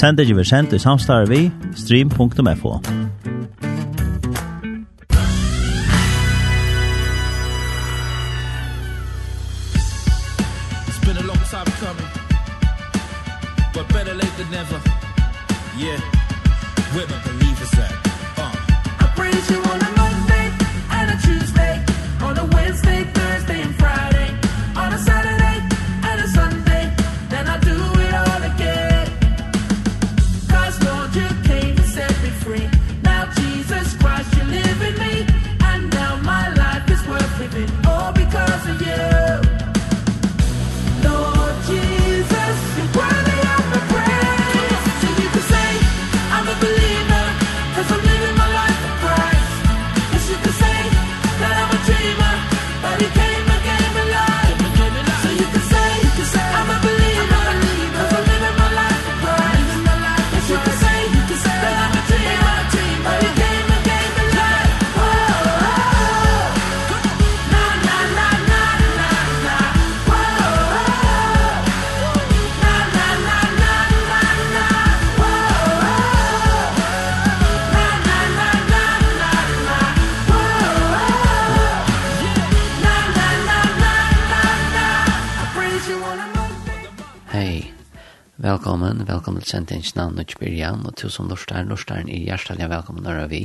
Sender vi sendt i samstarve vi stream.fo. utsendingen av Nutsbyrjan, og til som lortar Norstar er hjertelig velkommen når vi.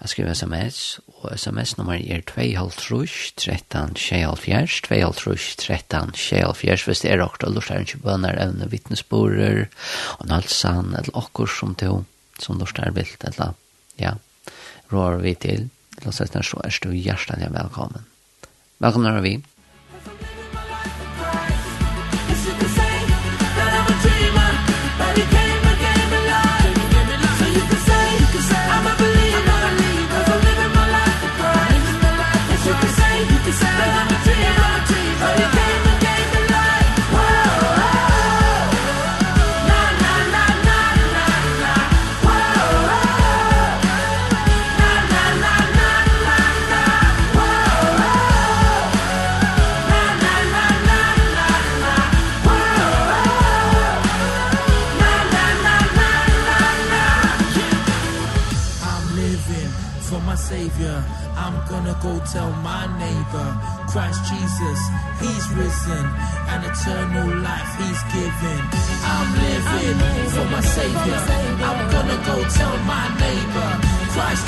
Jeg skriver sms, og sms-nummer er 2.5.3, 13, 24, 2.5.3, 13, hvis det er akkurat lortar ikke bønner, evne vittnesborer, og nalsan, eller akkur som til, som lortar vil, eller, ja, rår vi til, eller så er du hjertelig velkommen. Velkommen når vi. savior I'm gonna go tell my neighbor. Christ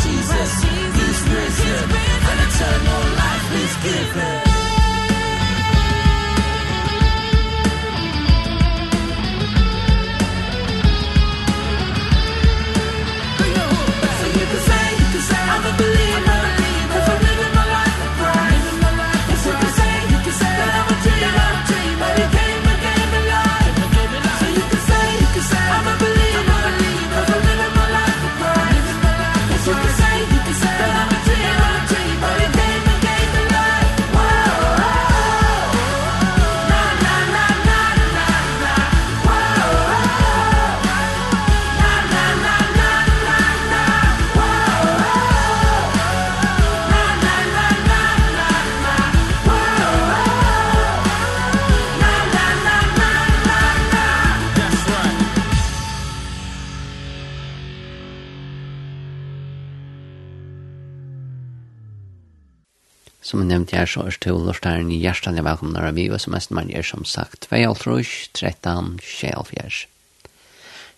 Som jeg nevnte her, så er det til Lortaren i hjertelig velkommen når vi, og som mest man gjør som sagt 2.3, 13, 24.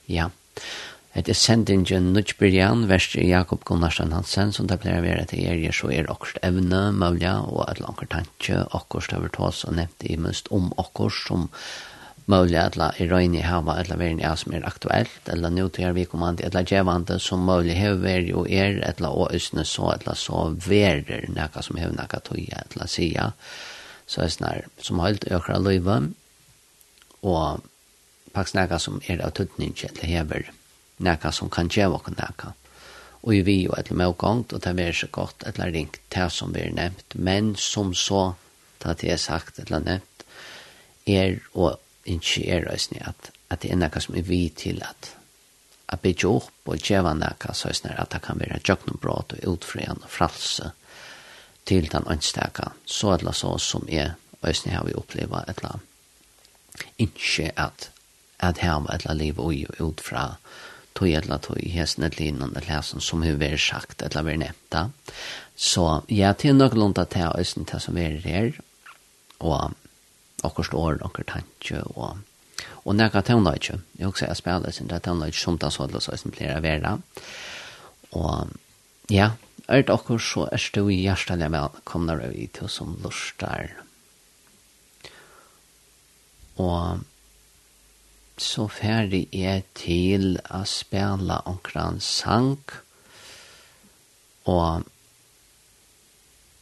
Ja, det er sendingen Nutsbyrjan, verste Jakob Gunnarsson Hansen, som det pleier å være til er, så er okkurst evne, mølja, og et langer tanke, okkurst over tås, og nevnte i minst om okkurst, som mulig eller i røyne i hava eller verin ja som er aktuelt eller nå til vi kommer til eller gjevande som mulig hever jo er eller og østene så eller så verer nekka som hever nekka tøya eller sia så er snar som holdt økra løyve og paks nekka som er av tøtning eller hever nekka som kan gjeva og nekka og i vi og eller medgångt og det er så godt eller ringt det som vi er nevnt men som så det er sagt eller nevnt er og ikke er røysene at, at det er noe som er vi til at at bygge opp og djeva noe så er at det kan være jøknumbrot og utfrian og fralse til den ønsteka så eller så som er røysene har vi oppleva et eller ikke at at her var et eller liv og ut fra tog eller tog hesten et linan lesen som hun vil sagt eller vil nevnta så ja, til noe lunt at det er til som er her og akkur står, akkur tanke, og, og nekka tøvna ikke. Jeg også er spiller, sin det er tøvna ikke som det så løs, som pleier å være. Og ja, er det akkur så er det i hjertet jeg velkomner i til som lustar. Og så ferdig er til å spille omkran sang, og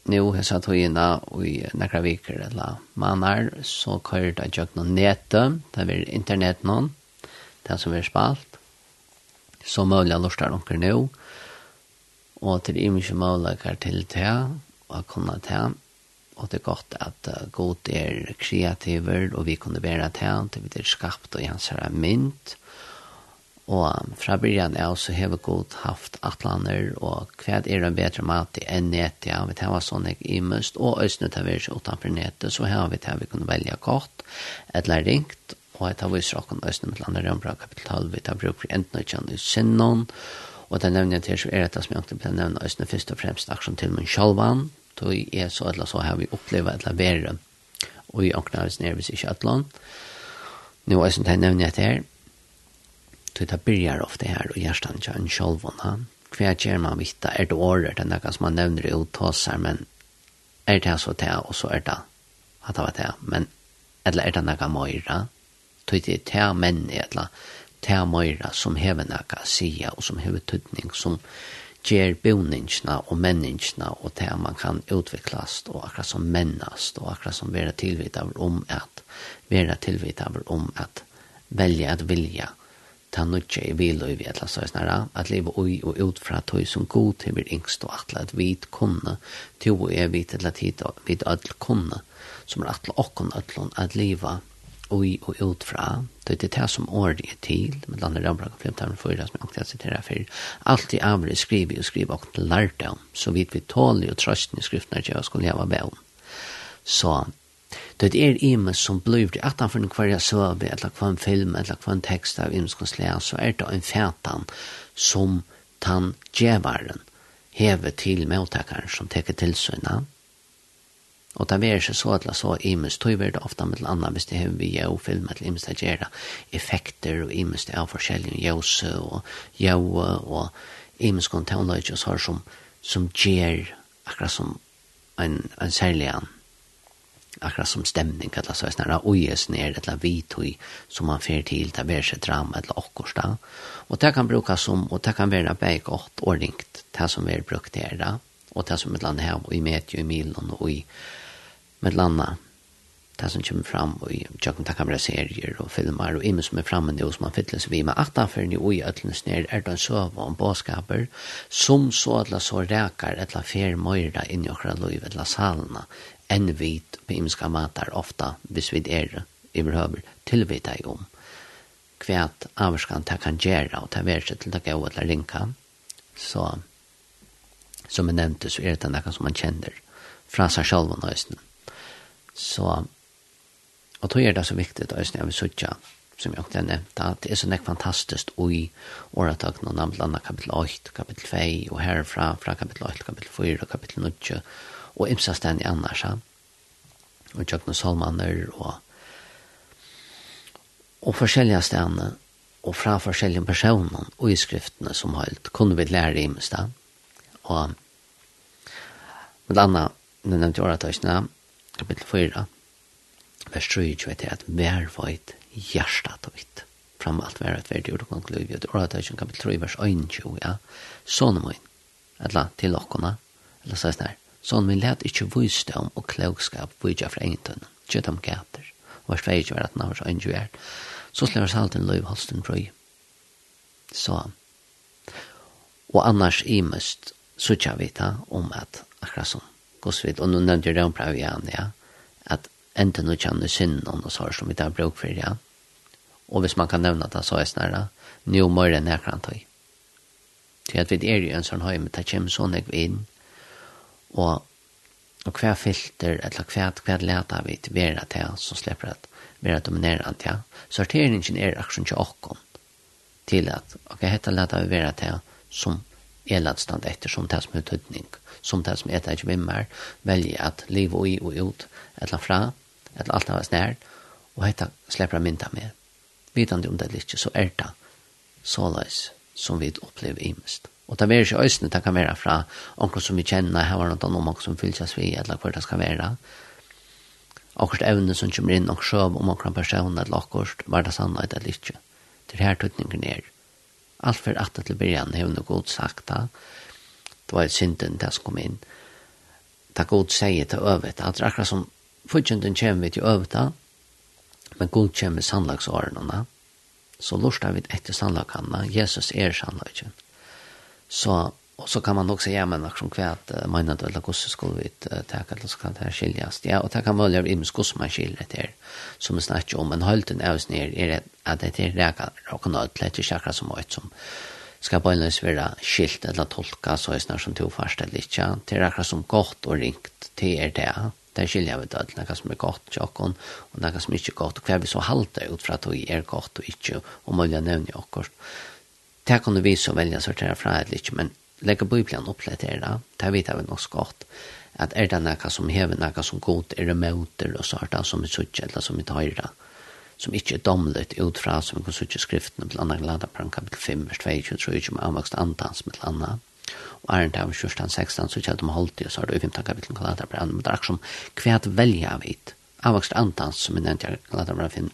nu har satt hojina i nekra viker eller manar så kører det jag noen nete, det er internett noen, det som er spalt så mulig möjliga lustar onkel nu och till image möjligheter til det och kunne det og det är gott att god er kreativer og vi kunne være det till vi är skapt og hans er mynt Og fra byrjan er også har vi godt haft atlaner, og hva er en bedre mat enn nett, ja, vi tar sånn jeg i imøst, og østene tar vi ikke utenfor nettet, så har vi det vi kunne velge kort, eller ringt, og jeg tar vi viser åkken østene med landet rømbra kapital, vi tar bruk for enten og i sinnen, og det nevner jeg til, så er det som jeg ikke pleier nevne østene først og fremst aksjon til min sjalvan, tog jeg så eller så har vi opplevd eller verre, og i åkken nervis i atlan, Nu är det inte nämnt här, Så det börjar ofta här och hjärtan kör en självon han. Kvar ger man vitta är det året den där som man nämner i uttåsar, men är det så det och så är det att det var det. Men eller är det några mojra? Tog det till män eller till mojra som hever några sia och som hever tydning som ger boningarna og människorna og det man kan utvecklas og akkurat som mennast, og akkurat som være tilvitt av om at, att tilvitt av om at välja at vilja ta nutje i vil og i vetla så snarra, at leva ui og ut fra tøy som god til vi yngst og atle at vi kunne, til og er vi til at hit og vi til kunne, som er atle okkon atlon at leva ui og ut fra, det er det som året er til, med landet rambraka flimtarmen fyra som jeg akkurat jeg sitera alt i avre skriver og skriver og lærte om, så vidt vi tålig og i skriftnar til jeg skulle leva om Så Det er imes som blir det at han for hver jeg søver, eller hver en film, eller hver en tekst av imskonslega, så er det en fætan som tan djevaren hever til mottakaren som teker til søgna. Og det er ikke så at la så imes, tog vi det ofte med andre hvis det hever vi jo film, eller imes det gjør effekter, og imes det er forskjellige jøse og jo, og imes kontanløyde, og så som, som gjør akkurat som en, en særlig annan akkurat som stemning, eller så er snarare ojes ned, eller la vitoj som man fer det ta ikke drama eller akkurat da. Og det kan brukes som og det kan være vara godt og ringt, det som är brukt her da, og det som ett land her, og i medie, og i milen, og i med landa det som kommer fram og i jag kan ta serier og filmer och imen som är framme nu som man fylldes vi med att därför ni och øtlens ned, er det en søv og en båskaper som så att la så räkar att la fer mörda in i okra liv att la salna enn vit på imiska matar ofta, hvis vi er iverhøver, tilvita i om kvært avskan ta kan gjera og ta verset til det gode eller rinka. Så, som jeg nevnte, så er det noe som man kjenner fra seg selv og nøysen. Så, og tog er det så viktig at jeg vil sutja, som jeg har nevnt at det er så nek fantastisk ui åretak nå landa kapitel 8, kapitel 2, og herfra, fra kapitel 8, kapitel 4, kapitel 9, og imsa stendig annars, ja. og noen salmaner, og, og forskjellige stedene, og fra forskjellige personer, og i skriftene som helt, kunne vi lære i da. Og med anna, nu nevnte jeg åretøysene, kapittel 4, vers 3, vet jeg, at hver var et hjertet tøyt. Fram alt vær et verdig ordkong liv, og åretøysene kapittel 3, vers 1, ja, sånne min, eller til okkona eller sånn her, Sånn vi let ikkje vysdom og klokskap vydja fra egentøyne, kjødom gater, og var sveig var at navr og enn så slår oss salten løy halsten brøy. Så, og annars imest, så tja vi ta om at akkurat som gosvid, og nå nevnte jeg det om pravi ja, at enten nu kjannu synd om oss har som vi tar bruk for, ja, og hvis man kan nevna det, så er snarra, det møyre nekrantøy. Til at vi er i en sånn høy, men det kommer sånn jeg inn, og og hver filter eller hver hver leta vi til vera til som slipper at vera dominerant ja sorteringen er aksjon til okkom til at ok hette leta vi vera til som er ladstand etter som det som er tøtning som tas med etter vimmer velje at liv og i og ut eller fra eller alt av snær og hette slipper mynta med Vidande om det ikke så er det såleis som vi opplever imest. Og det er ikke øyne det kan være fra onker som vi kjenner, her var noe om onker som seg vi, eller hva det skal være. Akkurat evne som kommer inn, og sjøv om onker person, eller akkurat var det sannhet eller ikke. Det er her tøtningen er. Alt for at det til begynnelsen har noe godt sagt da. Det var et synden det som kom inn. Det er godt sier til øvet. At det er akkurat som fortjenten kommer vi til øvet da, men god kommer sannlagsårene. Så lortar vi etter sannlagene. Jesus er sannlagene. Så och så kan man också säga men action kvärt menar det eller kosse skulle vi ta eller så kan det här skiljas. Ja och det kan väl i skos man skiljer det här som vi snackar om. En halten är ner är det att det är räka och kan allt lätt chakra som ett som ska på en svära skilt eller tolka så är snart som två första lite till räka som gott och ringt till er det. Där skiljer vi det något som är gott chakon och något som är inte gott och kvar vi så halta ut för att det är gott och inte och möjliga nämna också det kan vi så välja sortera fra et litt, men legge bibeln opp litt her da, Det vet jeg vel nok godt, at er det noe som hever, noe som god, er det møter og sånt som er suttje, eller som er tøyre, som ikke er domlet ut fra, som kan suttje skriftene, blant annet landa på kapitel 5 vers 22 tror jag om avvokst antans med landa og er det av 16 så kallar de holdt det så har det 15 kapitel kan på andra men det er akkurat som kvärt av hit, avvokst antans som er nevnt jeg laddar på 5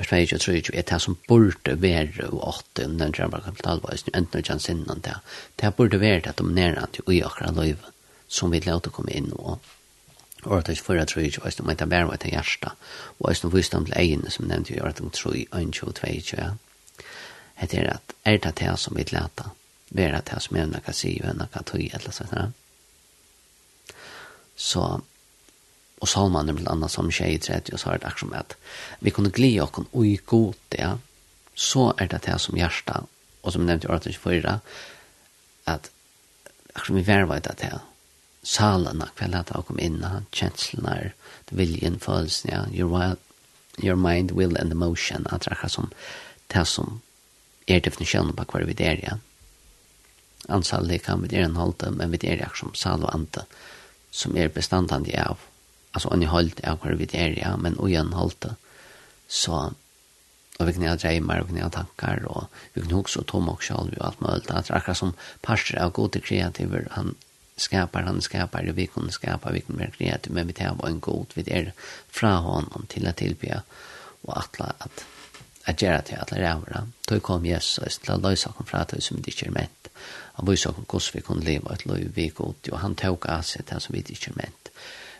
vers 22 og 23, er det som burde være og åtte, om den drømmer kan betale hva, enten og kjent sinnen det, det burde være det dominerende i akkurat løyve, som vi lærte å komme inn og og at det førre tror jeg ikke, og at det bare var til hjerte, og at det visste om til egne, som nevnte jo, og at det tror jeg, 1, 2, 2, 2, ja. det er at er det det som vi leta? være det som jeg kan si, og noe kan tog, eller sånn, ja. så og salman er blant annet som tjej i tredje, og så er det akkurat med at vi kunne gli oss og i god det, så er det det som hjärsta, og som nevnte i året 24, at akkurat vi verva i det det, salen kveld at jeg kom inn, kjenslene, viljen, følelsen, ja, your, wild, your mind, will and emotion, at det er som det som er definisjonen på hva vi der, ja. Ansallig kan vi der en holde, men vi der er akkurat som sal og ante, som er bestandende av altså en holdt av hva vi er, ja, men ugen en det, så, og vi kan ha dreimer, og vi kan ha tankar, og vi kan huske og tomme og sjalv og alt mulig, at akkurat som parster av gode kreativer, han skapar, han skapar, og vi kan skapa, vi kan være kreativ, men vi tar på en god, vi er fra honom til å tilby, og atla at, at gjøre til alle rævra, då kom Jesus til å løse oss fra tog som det ikke er ment, han viser oss hvordan vi kunne leve et liv vi god, og han tog av seg det som vi ikke er ment,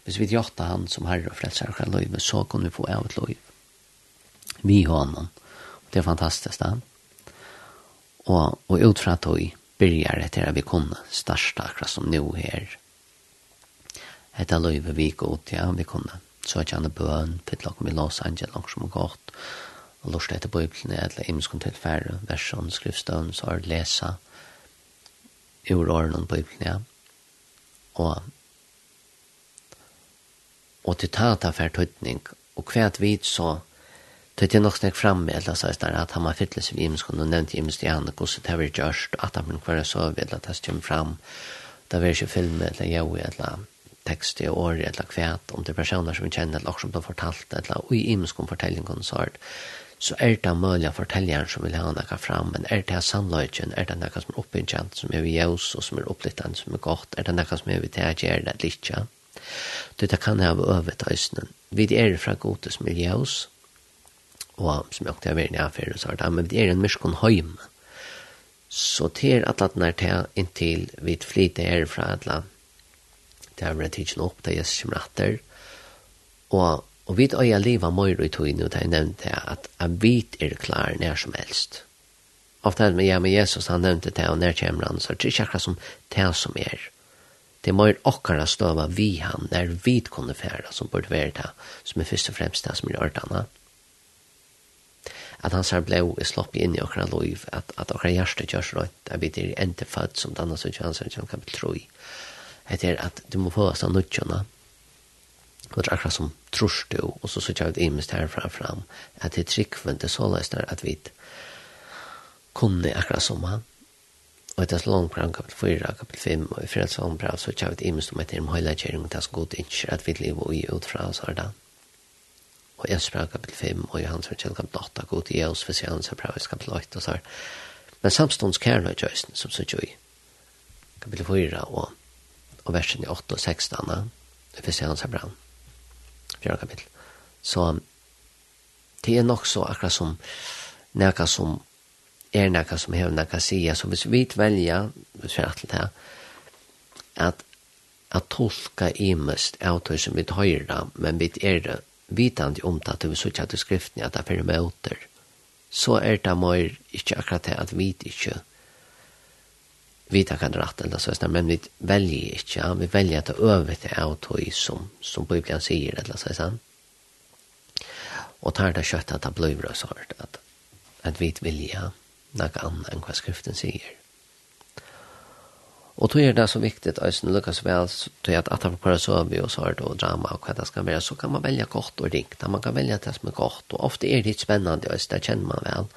hvis vi gjør han som herre og frelser og løyve, så kunne vi få av et løyve. Vi har honom. Det er fantastisk, da. Og, og ut fra tog byrjar etter at vi kunne største akkurat som nå her. Etter løyve vi går ut, ja, vi kunne søkja han bøn, til å komme i Los Angeles, langt som godt, og lort etter bøyblene, eller imskon til færre, versjon, skriftstøvn, så har lesa ur åren bøyblene, ja. Og og til ta ta fer tøtning og kvært vit så tøtt er nok snakk fram med eller så er at han har fytlet sin imskon og nevnt imskon i henne hvordan det har vært gjørst at han kvar så vidt at det kommer fram det var ikke film eller jo eller tekst i år eller kvært om det personer som vi kjenner eller som har fortalt eller og i imskon fortellingen så er så er det mulig å fortelleren som vil ha noe fram, men er det sannløyken, er det noe som er oppinnkjent, som er vi gjøs, og som er opplittet, som er godt, er det noe som er vi til å gjøre det litt, ja? Det kan ha øvet øyne. Vi er fra godes miljøs, og som jeg også har vært i affæren, så har men vi er en myskon høym. Så til at at nær til inntil vi flyter her fra at det har vært tidsen opp, det Jesus kommer etter, og Og vi øya liva møyru i tog og det er nevnt det at at vet er klar nær som helst. Ofta er det med ja, men Jesus, han nevnte det, og nær han så det er ikke akkurat som det som er. Det må jo akkurat stå av vi han, der vi kunne fære, som burde være det, som er først og fremst det som er ordene. At han her blei er slopp inn i okkara loiv, at, at okkara hjerte kjørs røynt, at vi er ente født som denne som kjøns som kan tro i. Det er at du må få oss av nudjana, og det er akkurat som trus du, og så så kjøy imest herfra fram, at det er tryggvende så løsner at vi kunne akkurat som han, Og det er så langt brann kapitel 4, kapitel 5, og i freds om brev så kjær vi imens om etter om høyla kjering, det er så god ikke at vi lever i utfra oss her da. Og jeg spør kapitel 5, og Johans fra kjell kapitel 8, god i oss, hvis jeg anser brev i kapitel 8 og så her. Men samstånds kjærna i jøysen, som så kjøy, kapitel 4 og, og versen i 8 og 16, dana, hvis jeg anser brev, 4 kapitel. Så det er nok så akkurat som, nekka som er noe som hever noe sier, så hvis vi velger, hvis vi er alt det at, at tolka imest av det som vi tar men vi er det vitande om det at vi sier til skriften at det er møter, så er det mer ikke akkurat det at vi ikke vita kan rätt eller så men vi väljer inte ja? vi väljer att över till autoi som som bibeln säger eller så sen och tar det kött att det blir så att att vi vill ja noe annet enn hva skriften sier. Og tog er det så viktig at Øysen lukkes vel til at at han får så vi og sår og drama og hva det skal være, så kan man velge godt og rikt, man kan välja det som er godt, og ofte er det litt spennende, Øysen, det kjenner man vel.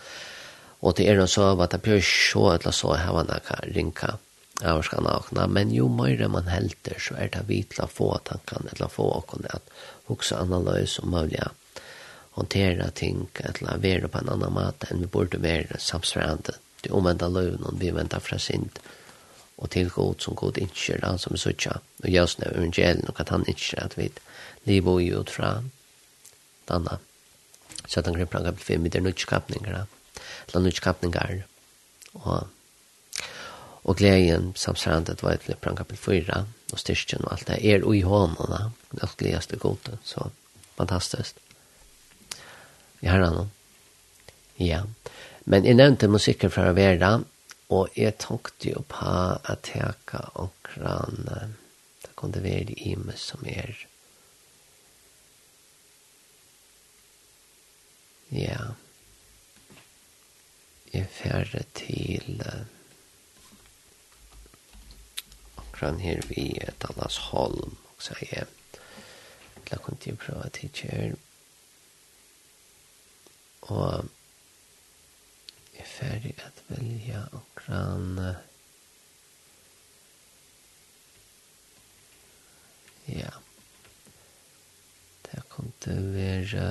Og det er noe så at det blir så eller så her man kan rinka av skal nakna, men jo mer man helter, så er det vitla få tankene, eller få åkene, at hukse analys og mulighet håndtere ting eller være på en annan måte enn vi burde være samsvarende. Det er omvendte løven og vi venter fra sint og til god som god innskjer han som er suttja og gjør gjørs av evangelien og at han innskjer at vi liv og ut fra denne. Så at han grep lang kapitel 5 det er nutskapninger eller nutskapninger og og gleden samsvarende var et lang kapitel 4 og styrken og alt det er ui hånda, det er gledeste og så fantastisk i herren. Ja. Men jeg nevnte musikker fra Vera, og jeg tenkte jo på at jeg kan omkran, det kan det være i meg som er. Ja. Jeg færre til akkurat her vi er Dallas Holm, og sier jeg, la kunne jeg prøve til kjøret. Og jeg er ferdig at velja okran Ja. Det kom til å være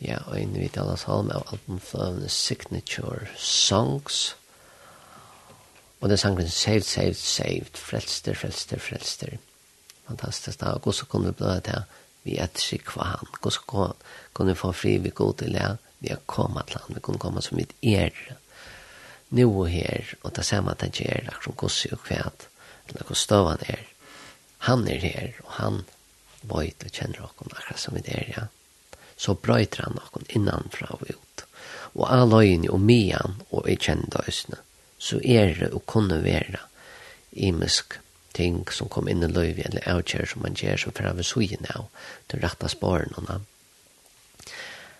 Ja, og inn vidt alle salm av albumfløvene Signature Songs. Og det er sangen Saved, Saved, Saved, Frelster, Frelster, Frelster. Frelster fantastiskt. Och hur så kunde det bli det? Vi att skicka han. Hur så kunde få fri? Vi gå till det. Vi har kommit till han. Vi kunde komma som ett er nu och här och ta samma att det. Är liksom hur och kvärt eller hur stövan är han är här och han vet och känner och akkurat som vi är ja. Så brøyter han noen innanfra og ut. Og aløyene og mian og i kjendøysene, så er det å kunne være imisk ting som kom inn i løyvi, eller avkjær som man gjør, som fyrir av sugen av, til rette spåren.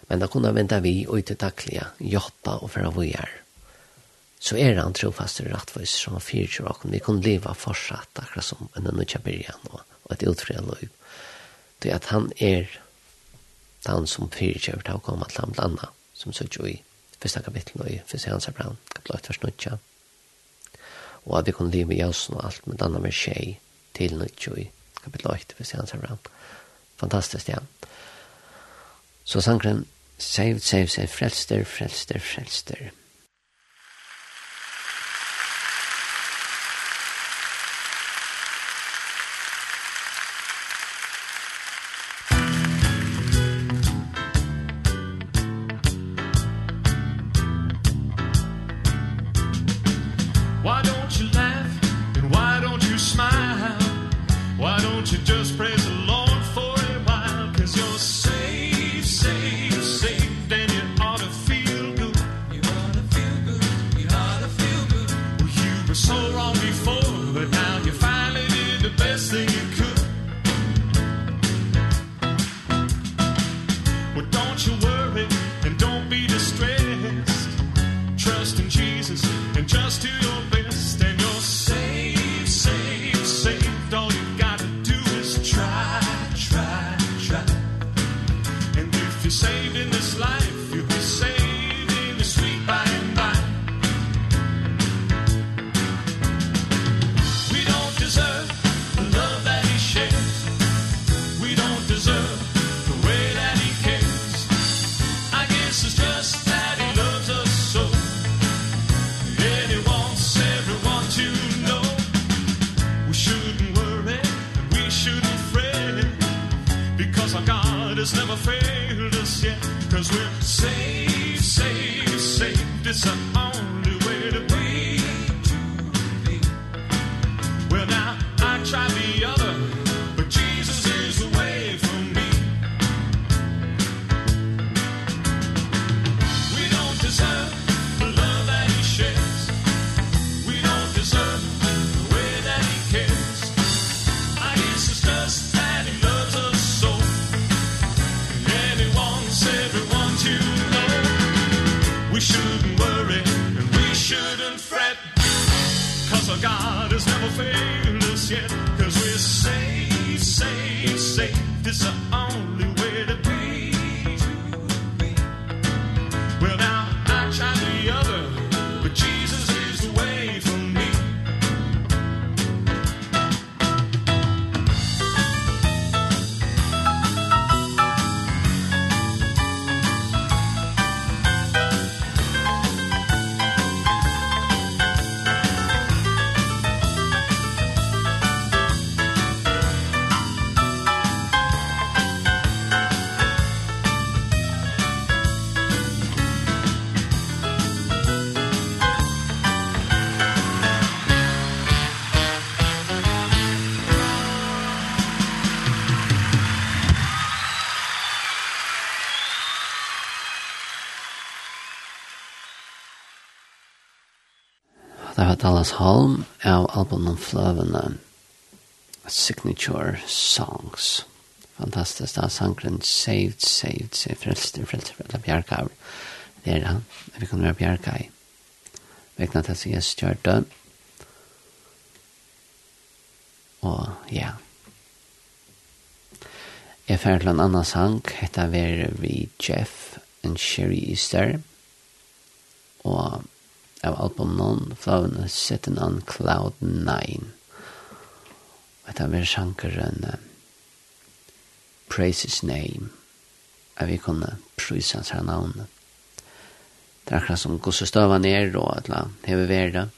Men da kunne vente vi ut til taklige, hjelpe og fyrir av vujar. Så er han trofast og rettvis som han fyrir og vi kunne leve fortsatt akkurat som en nødvendig byrjan og, og et utfria løyv. Det at han er han som fyrir til å komme til ham blanda, som sier jo i første kapittel og i første hans er brann, kapittel 8, vers 9 og at vi kunne leve i oss og alt, men denne med tjej til nytt i kapitel 8, hvis jeg anser fram. Fantastisk, ja. Så sangren, saved, saved, saved, frelster, frelster, frelster. Why don't Thomas Holm av albumen Fløvene Signature Songs. Fantastisk, da sangren Saved, Saved, Saved, Frelster, Frelster, Frelster, Bjarka. Det er han, vi kan være Bjarka i. Vekna til seg stjørte. Og ja. Jeg fer til en annan sang, hetta ver vi Jeff and Sherry Easter. Og av albumen non flown sitting on cloud 9 at han vil sjanker en uh, praise his name. At vi kunne prysa hans her navn det er akkurat som gosse støva ned og at la heve verda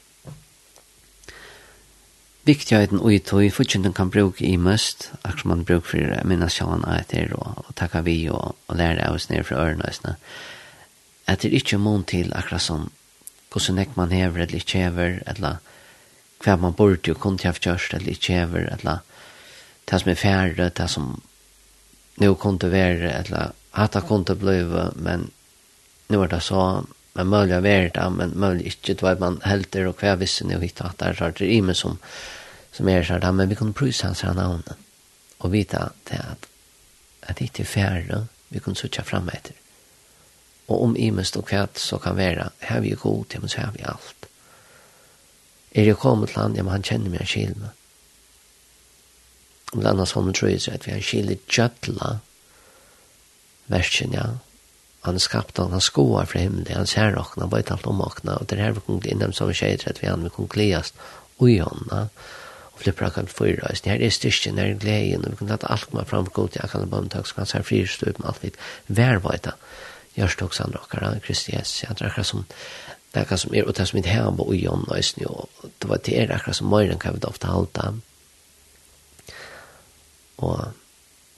Viktigheten og i tog, fortjenten kan bruke i mest, akkurat som man bruker for uh, minna sjåan etter, og, og takka vi og, og lære av oss ned fra ørene, at det er ikke mån til akkurat som hvordan nek man hever eller ikke hever, eller hva man burde og kunne ha kjørst eller ikke hever, eller det som er færre, det som nu kunne være, eller at det kunne bli, men nå er det så, men mulig å være det, men mulig ikke, det var man helter og hva visste nå hitt at det er det i meg som, som er sånn, men vi kunne prøve hans her navnet, og vite at det er at det ikke er færre, vi kunne sutja frem etter og om imest og kvæt så kan være, her vi er god, ja, men så har vi alt. Er jeg kommet til han, ja, men han kjenner meg, han kjeler. Om det andre hånden tror jeg at vi har kjeler kjøtla versen, ja. Han er skapt, han har skoar fra himmelen, han ser åkna, bare talt om åkna, og det er her vi kunne innom som skjer, at vi han vi kunne gledes ui hånda, og flipper akkurat fyra. Så her er styrken, her er gleden, og vi kunne lade alt komme fram for god til akkurat bømtak, så kan han ser se fristøypen, alt vidt, værvøyta. Værvøyta hjärstoxan rockar Kristi Jesus. Jag tror som det kan som är och det som inte hem och Jon och snö det var till er akkurat som möjligen kan vi ofta hålla och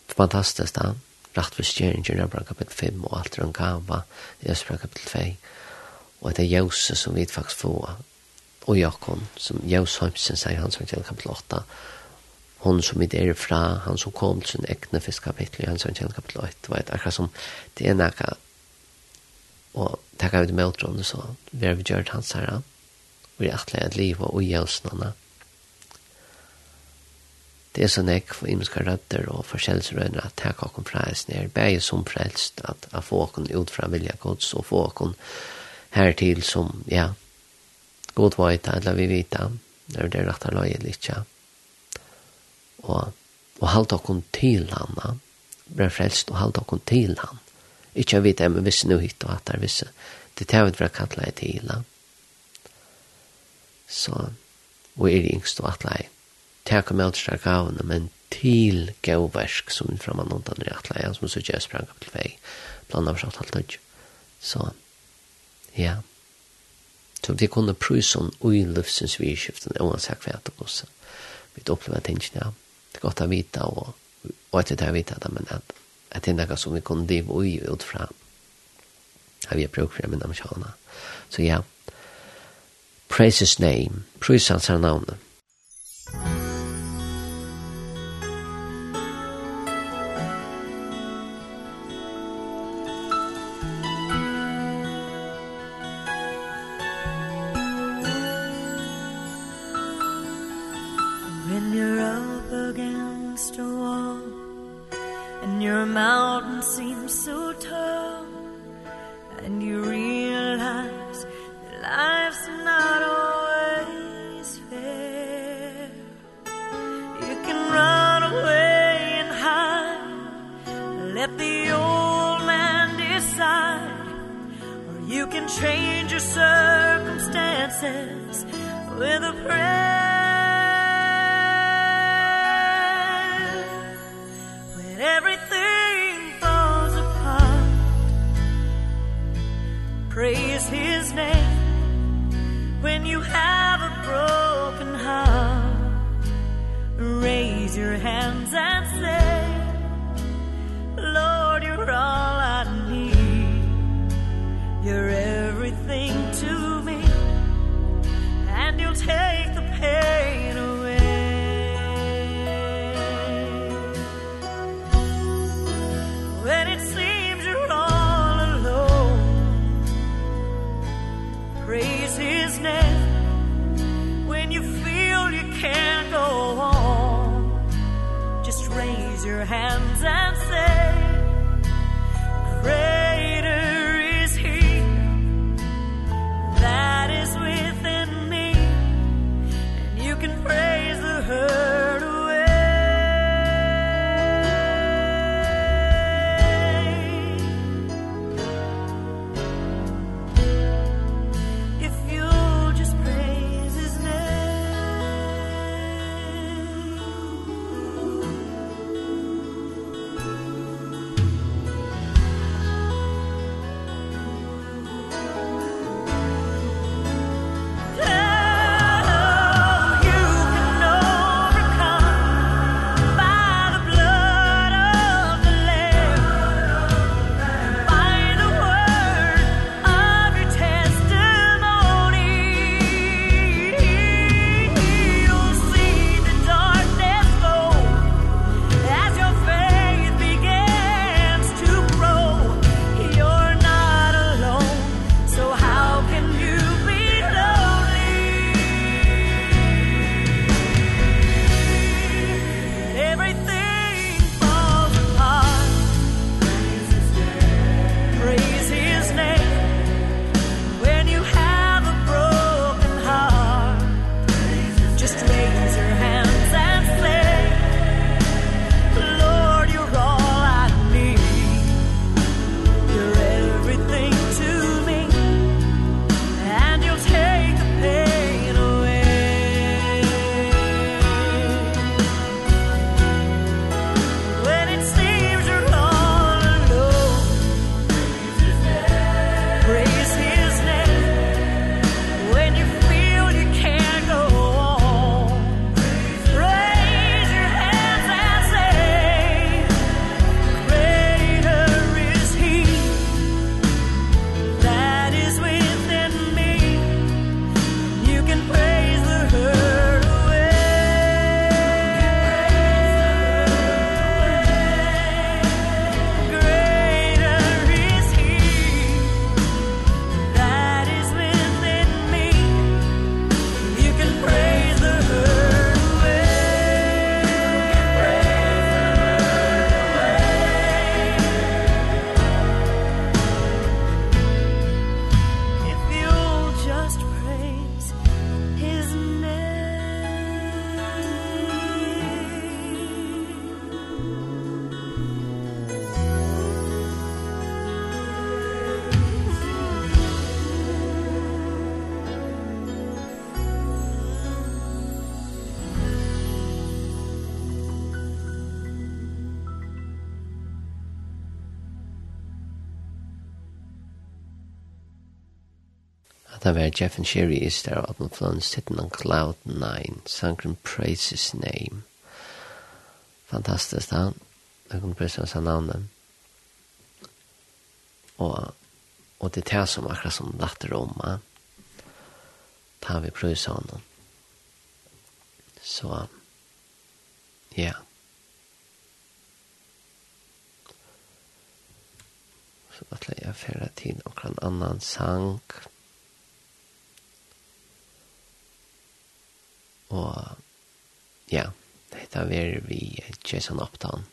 fantastiskt där rätt för stjärnor där kapitel 5 och allt runt kava i kapitel 2 och det är Jose som vi faktiskt får. Och Jakob som Jose Hampsen säger han som till kapitel 8 hon som inte är fra, han som kom til sin egne fiskkapitel, han som kjenner kapitel 8, det var et akkurat som det er noe og takka vi det med åtron, så vi har vi gjort hans herre, vi er atleie at liv og ujøsnene. Det er så nek for imenska rødder og forskjellsrødder at takk okken fra eis nere, bæg som frelst at, at få okken ut fra vilja gods og få okken hertil som, ja, god vajta, eller vi vita, når det er rett og løy litt, og, og halte okken til han, ble frelst og halte okken til han, Ikke jeg vet det, men hvis nu hit og at det er visse. Det tar vi ikke for å kalle det til ila. Så, og er det yngst og at det er. Det kommer alt fra gavene, men til gauversk som er framme noen andre at det som så ikke jeg sprang opp til vei. Blant av alt alt Så, ja. Så vi kunne prøve om ui løftsens vidskiften, oansett hva det også. Vi opplever tingene, ja. Det er godt å vite, og, og etter det er vite det, men at at det er noe som vi kunne drive ui ut fra. Har vi brukt for det med amerikaner. Så ja, praise his name, praise hans her navnet. Musik hands and where Jeff and Sherry is there up on phone sitting on cloud nine Sankrin praise his name. Fantastiskt han. Jag kommer precis hans namn och och det är det som akkurat som datter om Ja. Ta vi pröjsa honom så ja. Yeah. så att jag färra till och en annan sank Og ja, det er vi Jason Upton.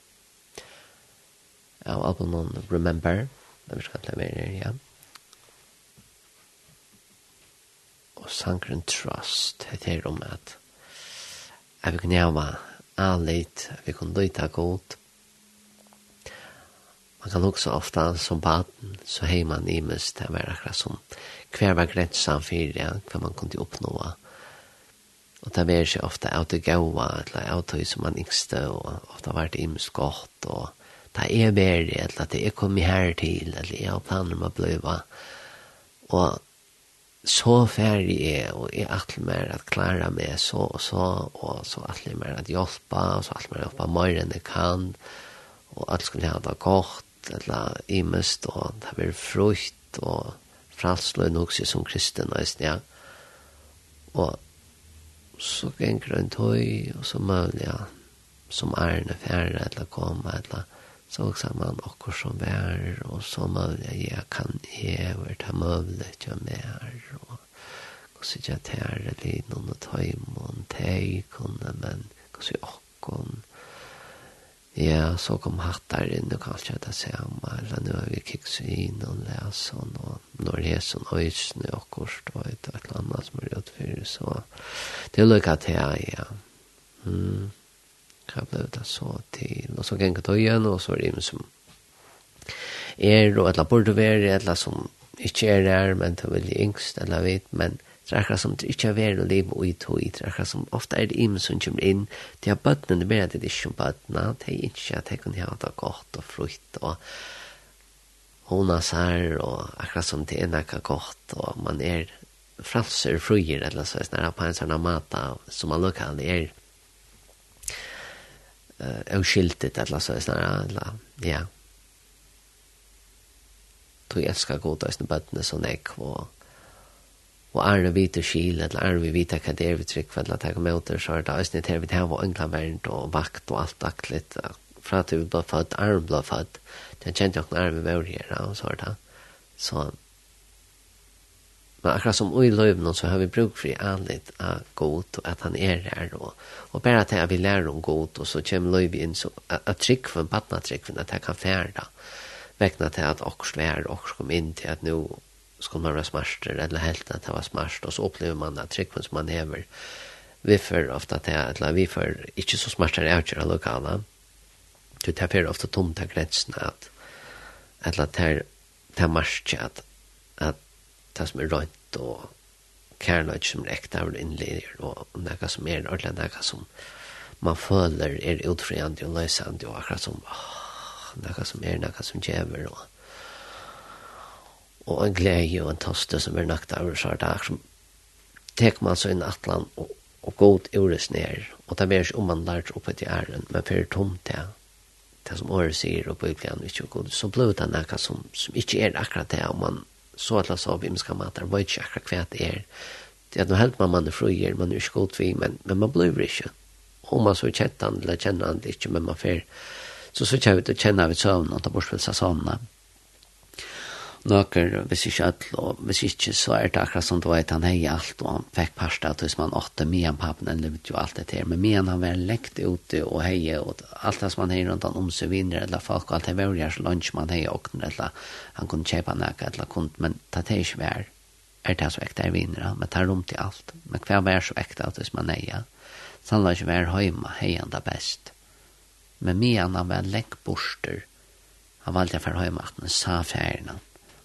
Av albumen Remember, det vi skal plemere, ja. Og sangren Trust, det er om at at vi kunne gjøre anleit, at vi kunne lytte godt. Man kan også ofta som baden, så hei man i mest, det var akkurat som hver var grensan fyrir, ja, hva man kunne oppnåa Og det var ikke ofte av det gode, eller av det som man yngste, og ofte var det imens godt, og det er bedre, eller det er kommet her til, eller jeg har planer om å blive. Og så ferdig er, og jeg atler mer at klare meg så og så, og så alt mer at hjelpe, og så alt mer at hjelpe mer enn jeg kan, og alt skulle ha det godt, eller imest, og det var frukt, og fralsløy nok som kristen, og ja. Og så ganger en tøy, og så møl, ja, som ærene færre, eller komme, eller så også man akkur som vær, og så møl, ja, jeg kan hever ta møl, ikke mer, og så ikke jeg tære liten og tøym og en tøy kunne, men så akkur, Ja, så kom hattar inn og kanskje det samme, eller nå har vi kiks inn og leser, og nå når det er sånn øysene og kort og et eller annet som er gjort for, så det er lykka til, ja. Mm. Hva ble det så til? Og så gikk det igjen, og så er det som er, og eller burde være, eller som ikke er der, men det er veldig yngst, eller vet, men det er akkurat som det ikke er vær å leve og i tog, det er akkurat som ofte er det imen som kommer inn, det er bøttene, det er mer at det er ikke om bøttene, det er ikke at jeg kan ha det godt og frukt og hona sær og akkurat som det er noe godt, og man er fralser fruer, eller så er det på en sånn mata, som man lukker er uh, oskyldigt, eller så er det eller, ja. Tog jeg skal gå til bøttene sånn jeg, og og er det vite skil, eller er vi vite hva det er vi trykk, eller at jeg kommer ut, så er det også nytt her, vi har og englavernt og vakt og alt daktligt, fra at vi ble født, er vi ble født, det er kjent jo ikke når vi var her, og så er det. Så, men akkurat som i løyvnene, så har vi brukt for anlitt av god, og at han er her, og, og bare at vi lærer om god, og så kommer løyv inn, så at trykk for en badnatrykk, at jeg kan fjerde, vekna til at okkurs vær, okkurs kom inn til at nå, skulle man være smarter eller helt att det var smart och så upplever man att tryckven som man häver vi för ofta att eller vi för inte så smartare att göra lokala. Du tar för ofta tomt av grensene, at eller att det är marsch att att det som är rönt och kärnlöjt som räkta av inledningar och något som er ordentlig, något som man føler är utfriande och lösande og akkurat som åh, något som er, något som jäver og og en glede og en taste som er nakt av så dag som tek man så inn atlan og, og god ures ned og det blir ikke om man lært oppe til æren men for tomt det det som året sier og bygger han ikke god så blir det noe som, som ikke er akkurat det om man så at la så vi skal mater var ikke akkurat hva det er. Det er noe helt man man er fruer man er ikke god vi men, men man blir ikke om man så kjent han eller kjenner han det ikke men man fer så så kjenner vi det kjenner vi søvn og tar seg sånn nøkker, hvis ikke alt, og hvis ikke så er det akkurat som du vet, han hei alt, og han fikk parsta, hvis man åtte mye han pappen, han levde jo alt det her, men mye han var lekt ute og hei, og alt det som han hei rundt han om seg vinner, eller folk, og alt det var jo så lunch man hei åkner, eller han kunne kjøpe nek, eller kunne, men det er ikke vær, er det så ekte er vinner, men tar rom til alt, men hva vær så ekte at hvis man hei, så han sannlig ikke vær høyma, hei han det best, men mye han var lengt borster, han valgte for høyma at han sa ferna,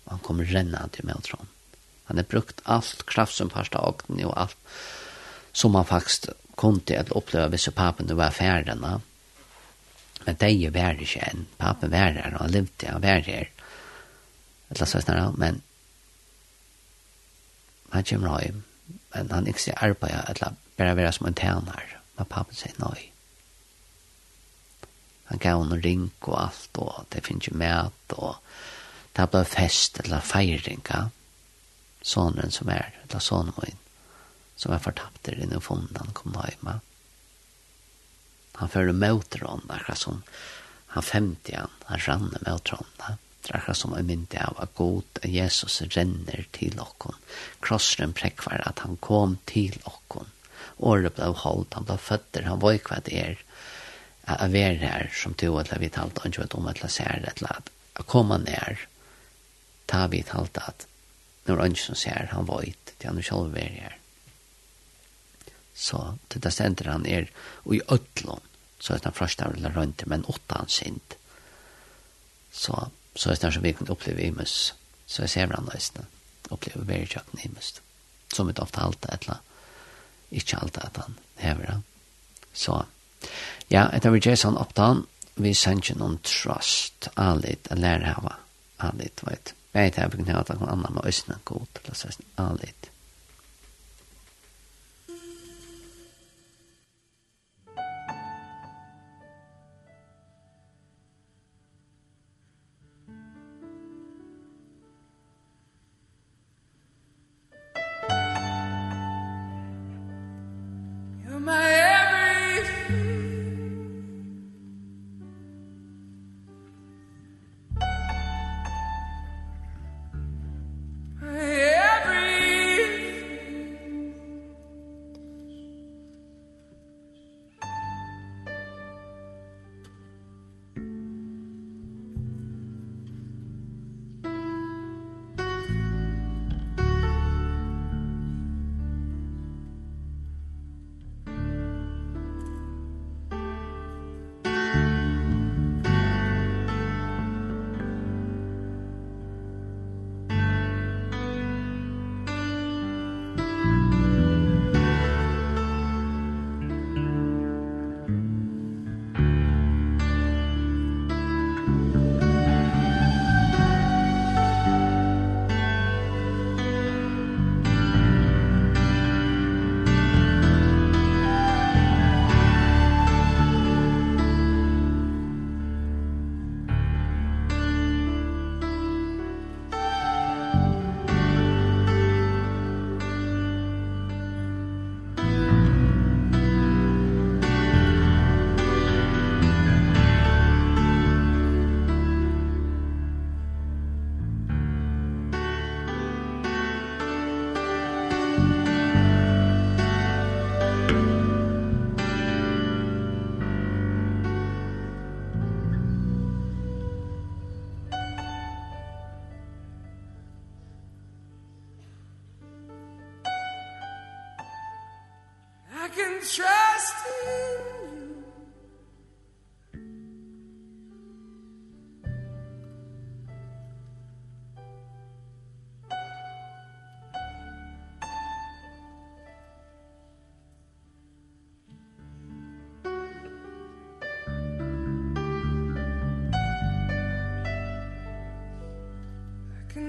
og han kommer renna til Meltron. Han har brukt allt kraft som parsta åkten och allt som han faktisk kom til att oppleve hvis papen var affärerna. Men det är ju vært ikke än. Papen var her, och han levde, og var där. Ett lassar snarare, men han kommer hem. Men han inte arbeid, att bara vara som en tjener. Men papen sier nej. Han gav henne ring och allt och det finns ju mät og det ble fest eller feiring feiringa, sonen som er, eller sonen min, som er fortapt der inne i han kom da hjemme. Han fører møtron, akkurat som han femte han, han rann møter henne. Det er akkurat som en mynte av at god Jesus renner til okkon. Krossen prekvar at han kom til okkon. Året ble holdt, han ble føtter, han var ikke hva det er, at være her som to, eller vi talte om, ikke vet om, at vi ser det, eller vi talte om, eller ta vi talt at når ønsken ser han voit til han selv er her. Så til det stender han er og i ødlån så er det første av det rundt men åtta han sint. Så, så er det som vi kan oppleve i mus så jeg ser han nøysene oppleve veri kjøkken i mus som et ofte alt et eller ikke alt at han hever han. Så ja, etter vi gjør sånn opptan vi sender ikke noen trust, alit, lærhava, alit, vet du. Jeg vet ikke, jeg begynner at han annan med øsne god, eller så er det.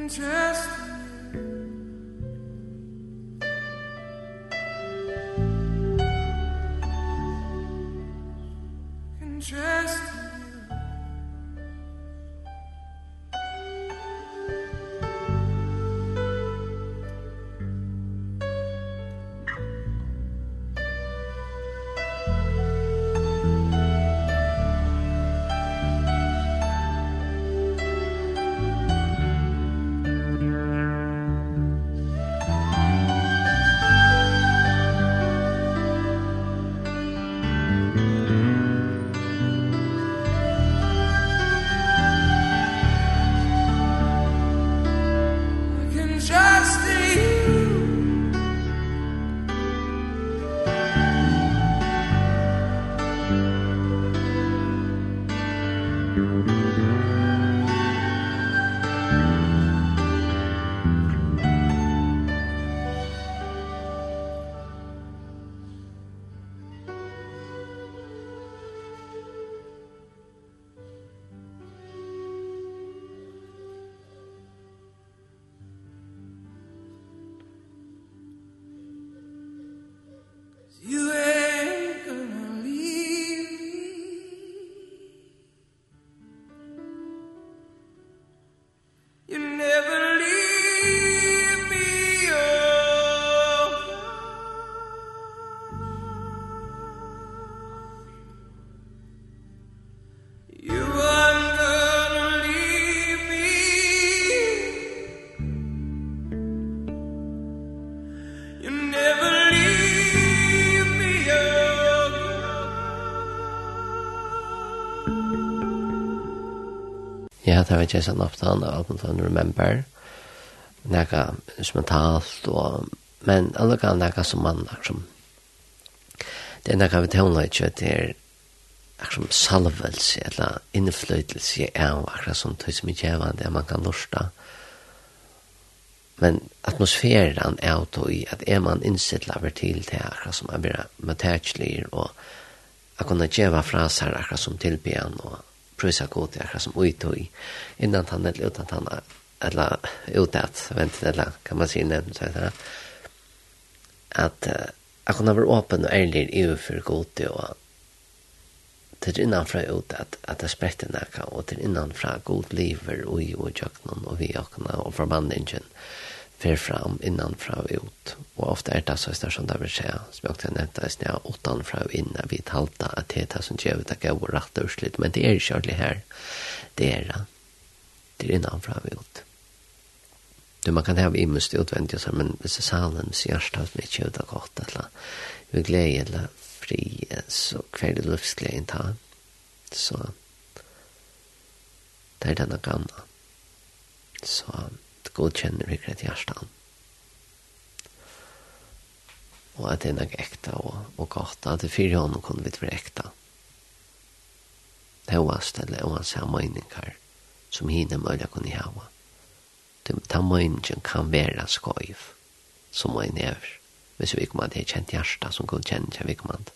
into at jeg ikke sånn opptatt av alt man remember, Nega instrumentalt, og, men allukka nega som man, liksom, det er nega vi tøvna ikke, det er liksom salvelse, eller innflytelse av akkurat som tøy som ikke er det man kan lusta, men atmosfæren er jo i at er man innsittlaver til det akkurat som er bare metatslig, og akkurat kunne djeva fraser akkurat som tilbyen, og prøysa god til akkurat som ut uitøy, innan han eller utan han, eller utat, vent, eller kan man si nevnt, så at, at jeg kunne være åpen og ærlig i EU for god til og til innanfra ut at, at det spretter nekka, og til innanfra god liver og i og jøkken og vi jøkken og forbandingen og fer fram innanfra og ut. Og ofte er det så er det som det vil skje, som jeg også nevnte, er jeg er utenfra og inn, vi talte at det er det som gjør det gav og rett og slett, men det er ikke ordentlig her. Det er det. Det er innanfra og ut. Du, man kan ha imenst utvendig, men hvis det er salen, så gjør det som ikke gjør det godt, eller vi gleder eller fri, så hver det livsgleden ta. Så det er denne gamle. Så god kjenner vi greit hjertan. Og at det er nok ekta og, og godt, at det fyrir hånden kunne vi være ekta. Det var stedet, og han sa møyninger som hina møyla kunne hava. Ta møyningen kan være skoiv, som møyne er, Hvis vi kommer til kjent hjerta som god kjenner seg, vi kommer til.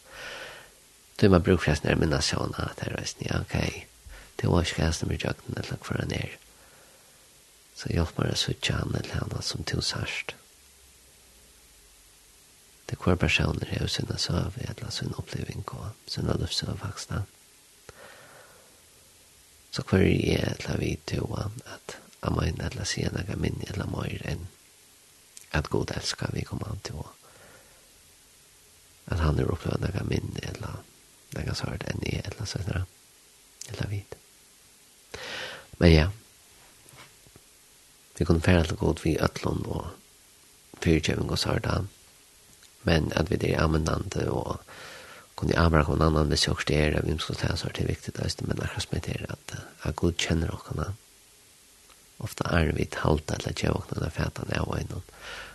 Du må bruke flest av minnes sånn at det er resten, ja, ok. Det var ikke resten av mye jøkken, eller hva han er. Ja Så hjelp meg å søtja han eller henne som til sørst. Det hver personer er jo sinne søv, eller sin oppleving og sinne sina vaksne. Så hver er til eller vi til at amen eller egen gamin eller mer enn at god elsker vi kommer an til å at han er opplevd en egen minne eller en egen svart enn i eller sånn eller vidt men ja vi kunne fære til god vi øtlån og fyrtjøving og sarda, men at vi er amendante og kunne amra kon annan det også er vi skal ta så det viktigt men akkurat med det at at god känner och kana ofta är vi halta eller jag och den fätan är och innan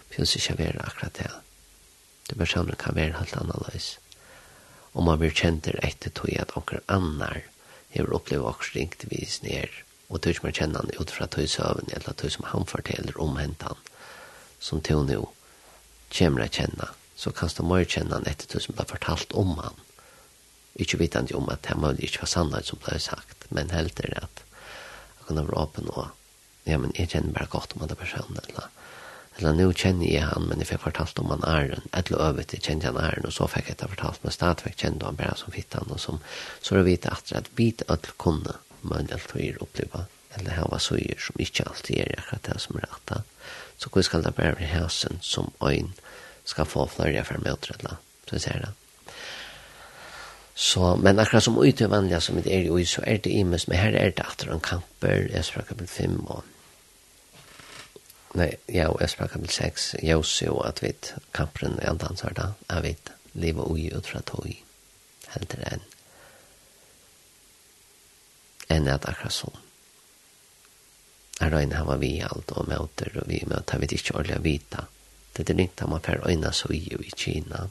finns det ju akkurat det det personer kan være helt annerledes. Og man blir kjent etter tog at anker annar hever opplevd akkurat ringt vis ned og du ikke mer kjenner han ut fra søvn, eller tøy som han forteller om hentan, som du nå kommer jeg kjenne, så kan du mer kjenne han etter tøy som ble fortalt om han. Ikke vitende om at det må ikke være sannhet som ble sagt, men helt er det at jeg kunne være åpen og ja, men jeg kjenner bare godt om han er personen, eller eller nå kjenner jeg han, men jeg fikk fortalt om han er en, eller øvet jeg kjenner han er en, og så fikk jeg det fortalt, men stadigvæk kjenner han bare som fitt han, og som, så er det vite at vi alle kunne, man alltid uppleva eller her var søyer som ikke alltid er akkurat det som er rett, Så hvor skal det bare være hæsen som øyn skal få flere for møtredla, så jeg ser det. Så, men akkurat som ute vanliga som det er jo, så er det imes, men her er det atter en kamper, Esra kapitel 5 og Nei, ja, og Esra kapitel 6, Josi jo at vi kamperen er antansar da, jeg vet, livet ui ut fra tog, helt til enn enn at akkurat sånn. Er det Jeg her var vi alt og møter, og vi møter, vi ikke ordentlig å vite. Det er ikke man får øyne så i jo i Kina.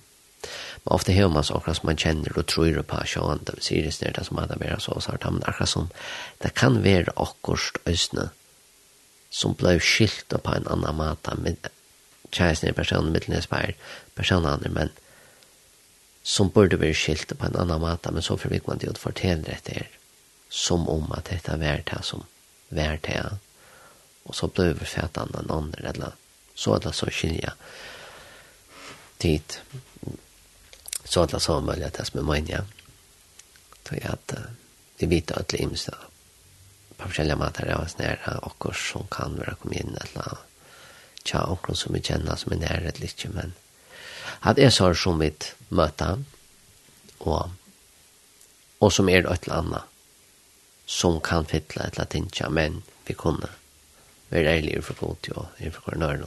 Men ofte har man sånn som man kjenner og tror på sjåan, det vil si det stedet som hadde vært så så har men akkurat sånn, det kan være akkurat østene som ble skilt på en annan måte, med kjæresne personer, personen, middelnespeil, personen andre, men som burde være skilt på en annan måte, men så forvikker man det jo til å fortelle dette her som om att detta var det som var det. Og så ble vi blev överfätan den andre, eller så er det så skilja dit så er det så mulig at det som er mye. Så jag att vi vet at det er på forskjellige måter av oss nære, og som kan være kommet inn, eller tja och som vi kjenner som er nære ett lite men at jeg så som vi møte, og, og som er et eller annet, som kan fylla ett latinja, men vi kunde vara ärliga god, Poti och inför koronören.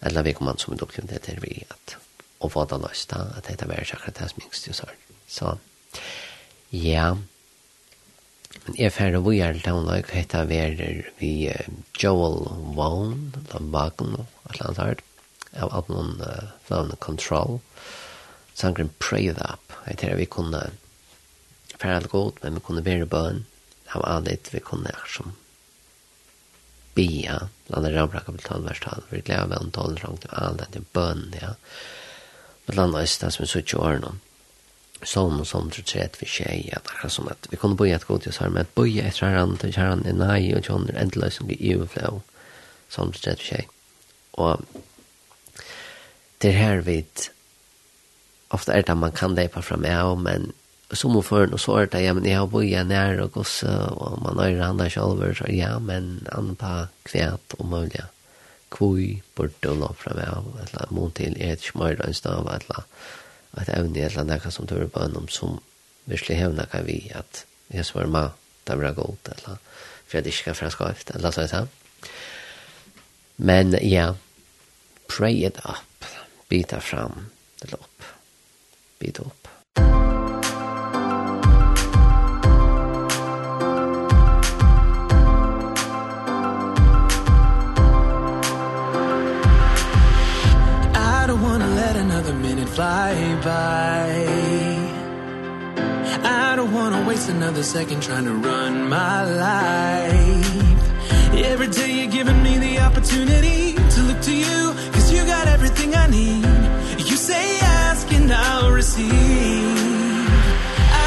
Eller vi kommer som en dokument det vi att och få det lösta, att det var värre säkert det som minst just här. Så, ja. Men jag färre vi är lite anlag, heter vi är vi Joel Vaughn, eller Vagn, eller annat här, av att någon uh, flowna control. Sangren Pray It Up, heter vi kunde färre allt gott, men vi kunde vara bön, av annet vi kunne er som bia, landa ramra kapital vers tal, vi gleder vel om talen rang til annet til bøn, ja, men landa det som vi sutt jo årene, Sånn og sånn, tror tret vi skjer, ja, det er som at vi kunne boja et god hos her, men at etter her herran til kjæren er nei, og tjåner endelig som blir i iuflå, sånn, tror tret vi skjer. og det er her vid, ofte er det man kan leipa fram, ja, men som og føren og svaret ja, men jeg har boia nær og gosse, og man har han der sjalver, så ja, men han på kvæt og mulig, kvui, bort og lov fra meg av, eller la, mot til et smør og en stav, et la, et evne, et eller annet som tør på om som virkelig hevner kan vi, at jeg svar ma, det blir godt, eller la, for jeg ikke kan franske efter, eller la, så jeg sa. Men ja, pray it up, bita fram, eller opp, bita opp fly by. I don't wanna waste another second trying to run my life. Every day you're giving me the opportunity to look to you Cause you got everything I need. You say ask and I'll receive.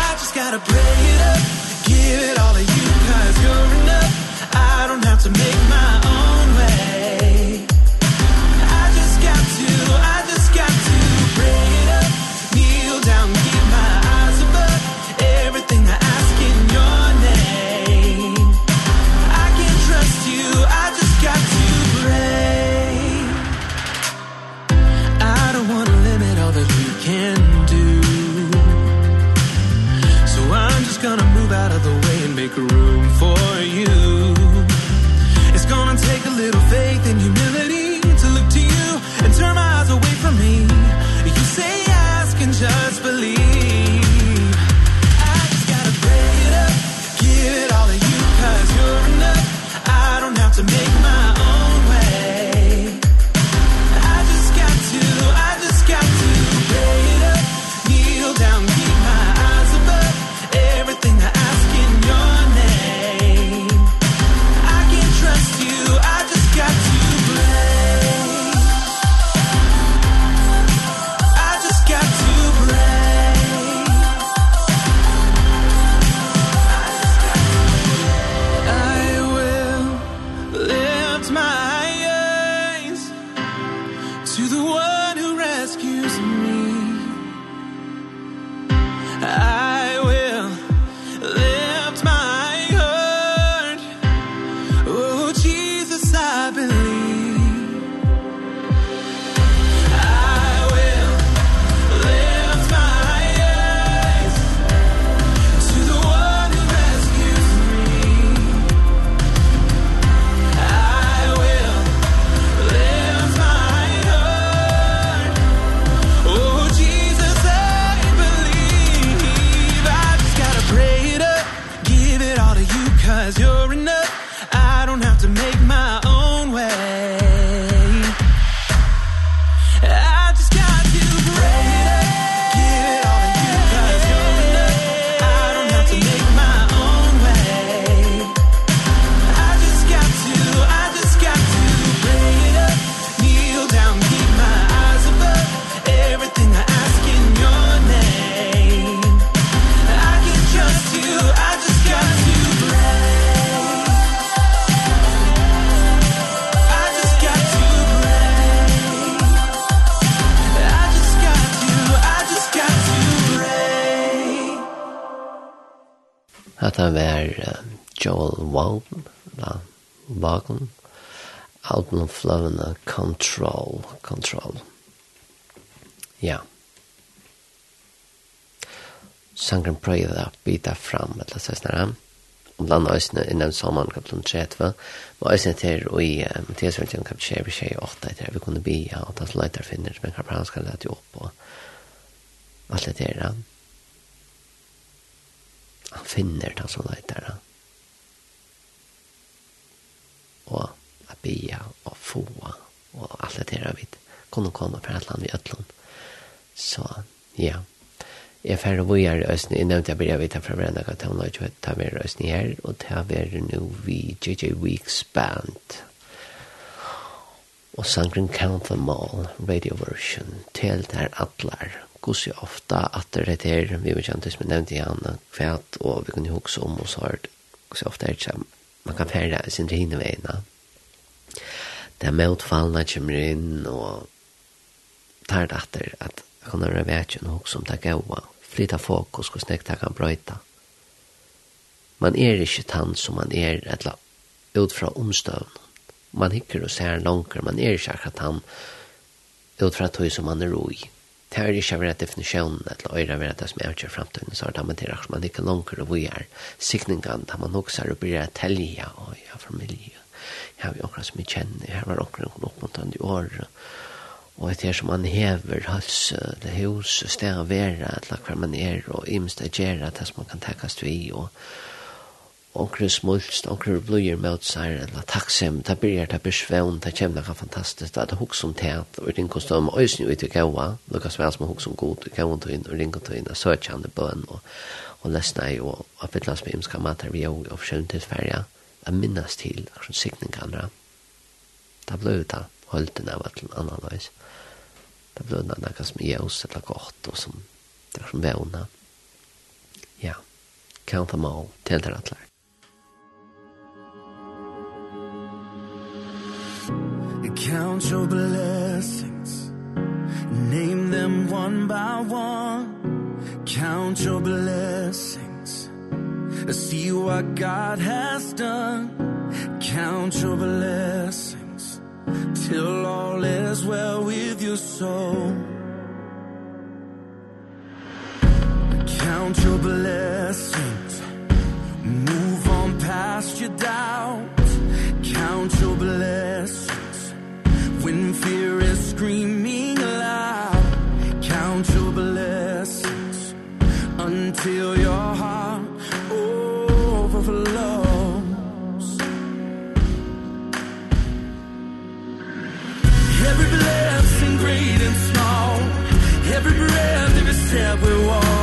I just gotta break it up Give it all to you cause you're enough. I don't have to make my own way. make room for you. It's gonna take a little faith and humility. at han var Joel Wagen, da, Wagen, Alpen Flavina Control, Control. Ja. Sangren prøyde å byta fram, eller så snarere. om bland ösne i den sommaren kapitel 30 og ösne til och i Mattiasvälten kapitel 20 tjej 8 där vi kunde og ta så lätar finner men kapranska lät ju opp, og alt det där Han finner det som leiter han. Og a bia og foa og alt det der vi kunne komme fra et land i Øtlund. Så ja, jeg færre hvor jeg er østene, jeg nevnte jeg blir vite fra hverandre at han har ikke ta mer østene her, og ta mer nu vi J.J. Weeks band. Og sangren Count Them All, radio version, til der atler hvordan ofta at det er her, vi vet som jeg nevnte igjen, kvæt, og vi kunne huske om oss hørt, hvordan ofta er det ikke, man kan fære sin rene veina. Det er motfallene kommer inn, og tar det etter at jeg kan være vet og noe om det gaua, flytta fokus, hvordan jeg kan brøyta. Man er ikke tann som man er, eller ut fra omstøvnen. Man hikker og ser langer, man er ikke akkurat tann, ut fra tog som man er roi det er ikke vært definisjonen, eller øyre vært det som er avgjør fremtiden, så er det man til at man ikke langer og vi er sikningen, da man også er og blir et og jeg har familie, jeg har jo akkurat som jeg kjenner, jeg har akkurat noen oppmuntrende år, og etter som man hever hals, det hus, sted å være, eller hver man er, og imst å gjøre det som man kan tekkes vi, og onkre smulst, onkre bløyer med seg, eller takksem, ta det blir svevn, ta kommer ka fantastisk, ta hok som teat, og ring hos dem, og ut i gaua, lukka svel som hok som god, i gaua tøyn, og ring og tøyn, og søkjande bøn, og, og lesna i, og, og fyllans med imska matar vi og, og forskjellig tilfærja, a minnes til, og sånn sikning andra. Ta bløy ta, holden av at analys, ta bløy ta, ta bløy ta, ta bløy ta, ta bløy ta, ta bløy ta, ta bløy ta, ta bløy ta, ta bløy ta, ta Count your blessings. Name them one by one. Count your blessings. See what God has done. Count your blessings. Till all is well with your soul. Count your blessings. Move on past your doubt. Count your blessings when fear is screaming aloud count your blessings until your heart overflows. Every blessing great and small every breath every step we walk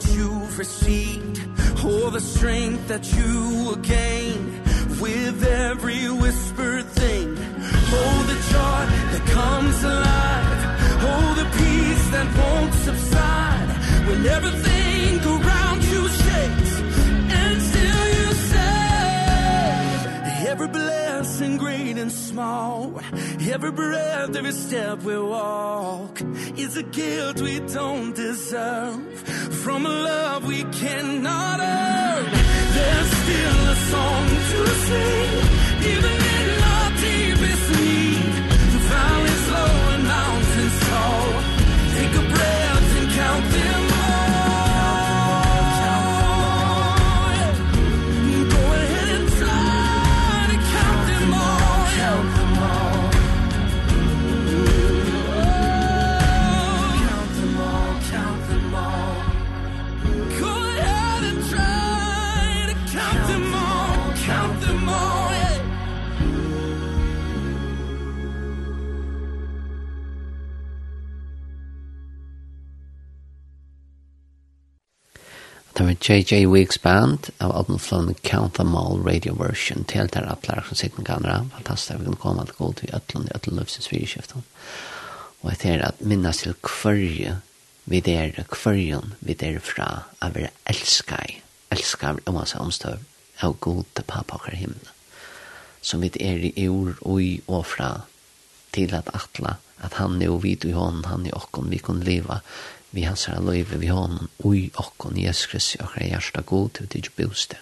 what you've received all the strength that you will gain with every whispered thing. Oh the joy that comes alive. Oh the peace that won't subside. When everything around you shakes and still you say every blessing great and small every breath every step we walk is a gift we don't deserve from a love we cannot earn. There's still a song to sing Even in our deepest need. J.J. Weeks Band av Alton Flon Count Them All Radio Version til der atler som sitter med kamera. Fantastisk, vi kan komme til god til Øtland i Øtland Løvsens Fyrkjøften. Og jeg tenker at minnes til hverje vi der, hverjen vi der fra av er elskei, elskar om oss omstøv av god til pappa og himmel. Som vi er i ord og i og fra til at atla at han er og vi i hånden, han er okken, vi kan leva vi hans herre løyve, vi hånden, ui okkon, Jesus Kristi, okkar hjersta god, til vi boste.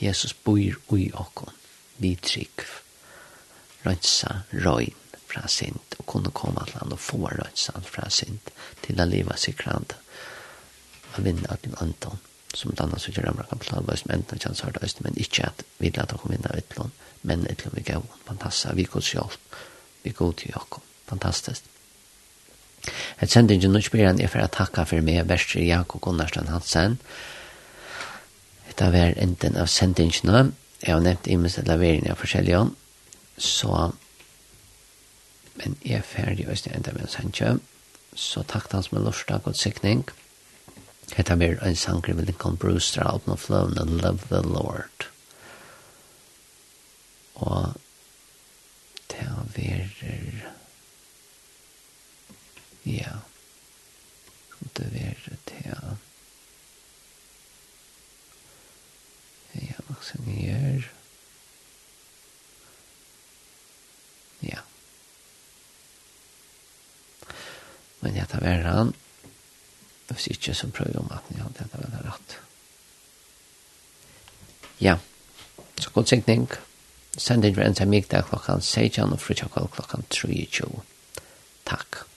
Jesus bor ui okkon, vi trygg, rønsa, røyn, fra sint, og kunne komme til han og få rønsa fra sint, til å leva seg krant, og vinne at din anton, som danna så gjør amra kan plava, som enten kjans har det men ikke at vi lade oss vinne av utlån, men utlån vi gav, fantastisk, vi god hjelp, vi god til okkon, fantastisk. Et sendingen nødspyren er for å takke for meg, Vestre Jakob Gunnarstein Hansen. Dette var enden av sendingene. Jeg har nevnt imens et lavering av forskjellige. Så, men jeg er ferdig hvis jeg enda med en sende. Så takk til hans med lortstag og sikning. Dette var en sangri við Lincoln Brewster out of love and love the Lord. Og ta verer Ja. Og det er det her. Ja, hva skal vi? Ja. Men jeg tar verre han. Hvis ikke så prøver jeg om at jeg hadde dette veldig rett. Ja. Så god sikning. Send inn for en til mig der klokken 16 og fritja klokken 23. Takk.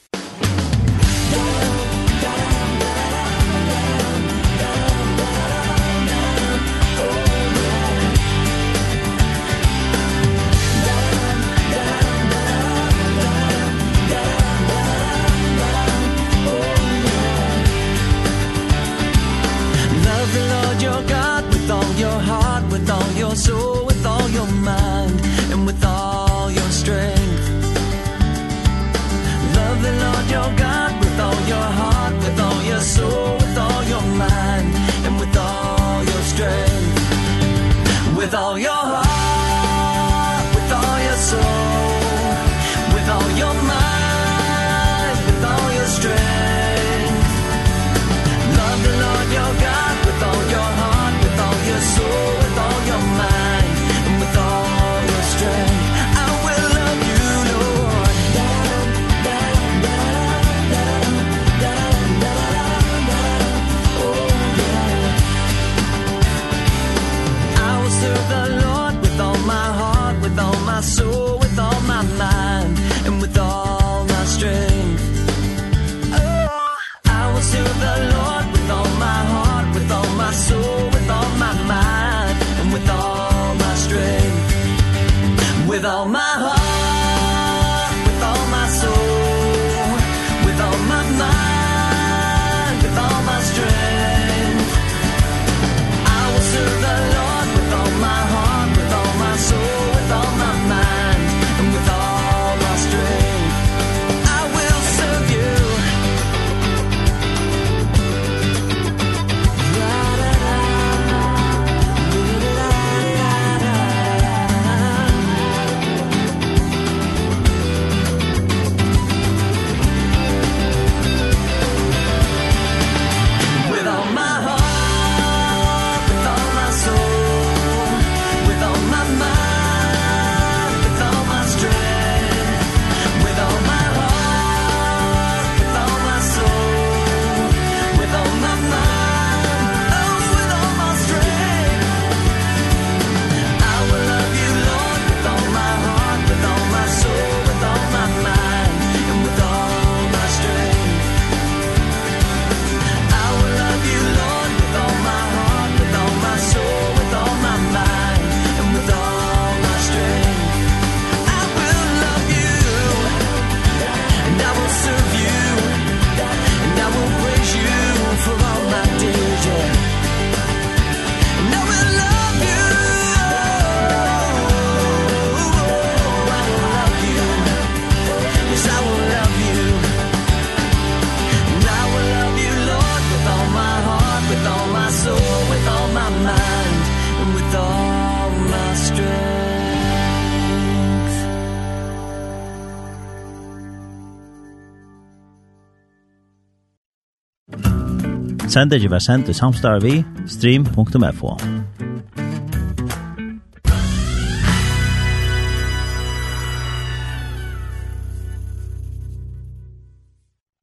Sendegi var sendt i samstarve samstarvi stream.fo.